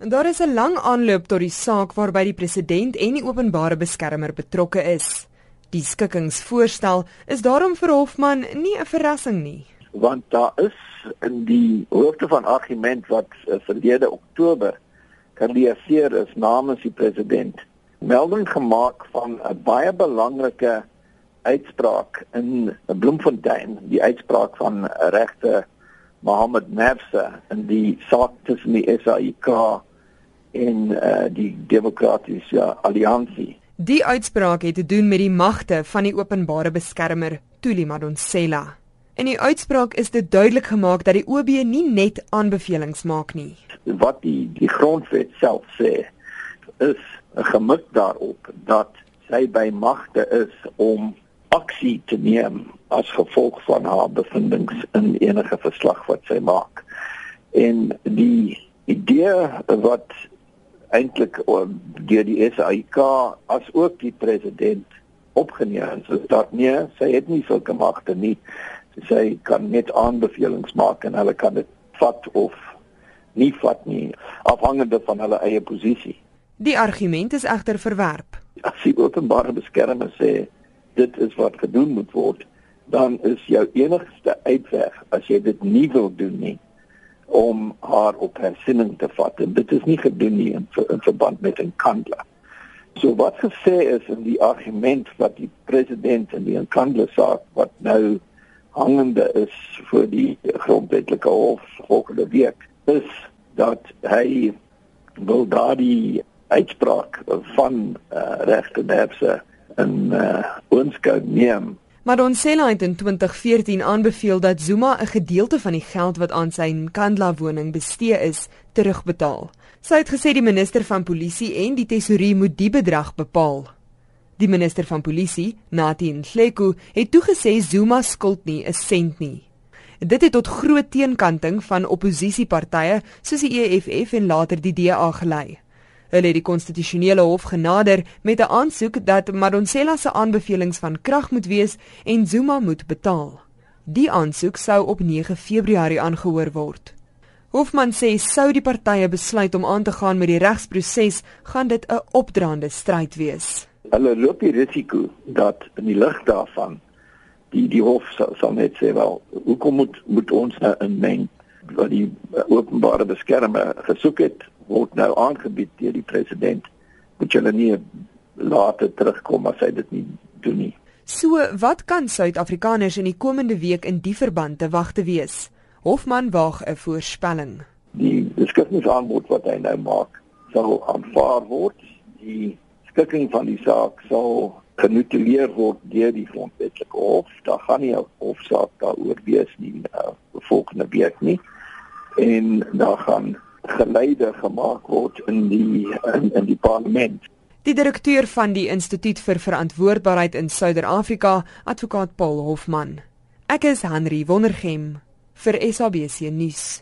En daar is 'n lang aanloop tot die saak waarby die president en die openbare beskermer betrokke is. Die skikkingsvoorstel is daarom vir Hofman nie 'n verrassing nie, want daar is in die hoofde van argument wat uh, verlede Oktober gerealiseer is namens die president melding gemaak van 'n baie belangrike uitspraak in Bloemfontein, die uitspraak van regter Mohammed Nafsa in die saak tussen die SAIK en uh, die Demokratiese Alliansie. Die uitspraak het te doen met die magte van die openbare beskermer Thuli Madonsela. In die uitspraak is dit duidelik gemaak dat die OB nie net aanbevelings maak nie. Wat die die grondwet self sê is gemik daarop dat sy by magte is om aksie te neem as gevolg van haar bevindinge in enige verslag wat sy maak. En die idee wat eintlik deur die SAIK as ook die president opgeneem is dat nee, sy het nie sulke magte nie. Sy kan net aanbevelings maak en hulle kan dit vat of nie vat nie afhangende van hulle eie posisie. Die argument is egter verwerp. As die openbare beskermer sê dit is wat gedoen moet word, dan is jou enigste uitweg as jy dit nie wil doen nie om haar op hersinning te vat en dit is nie gedoen nie in, in verband met 'n kandla. So wat gesê is in die argument wat die president in die kandla saak wat nou hangende is vir die grondwetlike hof volgende week is dat hy wil daardie uitspraak van uh, regte Nepse in uh, oënskou neem Madonsela het in 2014 aanbeveel dat Zuma 'n gedeelte van die geld wat aan sy Nkandla woning bestee is, terugbetaal. Sy het gesê die minister van polisie en die tesourier moet die bedrag bepaal. Die minister van polisie, Nathi Nhleko, het toegesê Zuma skuld nie 'n sent nie. Dit het tot groot teenkanting van oppositiepartye soos die EFF en later die DA gelei. Hulle het die konstitusionele hof genader met 'n aansoek dat Madonsela se aanbevelings van krag moet wees en Zuma moet betaal. Die aansoek sou op 9 Februarie aangehoor word. Hofman sê sou die partye besluit om aan te gaan met die regsproses, gaan dit 'n opdraande stryd wees. Hulle loop die risiko dat in die lig daarvan die die hof sal, sal net sê wel, hoekom moet moet ons nou inmeng wat die openbare beskermer gesoek het word nou aangebied deur die president. Moet hulle nie later terugkom as hy dit nie doen nie. So, wat kan Suid-Afrikaners in die komende week in die verband te wag te wees? Hofman waag 'n voorspelling. Die beskikingsaanbod wat hy nou maak, sal aanvaar word. Die skikking van die saak sal genutuleer word deur die grondwetlike hof. Daar gaan nie 'n hofsaak daaroor wees nie uh, volgende week nie. En daar gaan geleide gemaak word in die in, in die parlement. Die direkteur van die Instituut vir Verantwoordbaarheid in Suider-Afrika, advokaat Paul Hofman. Ek is Henry Wondergem vir SABC nuus.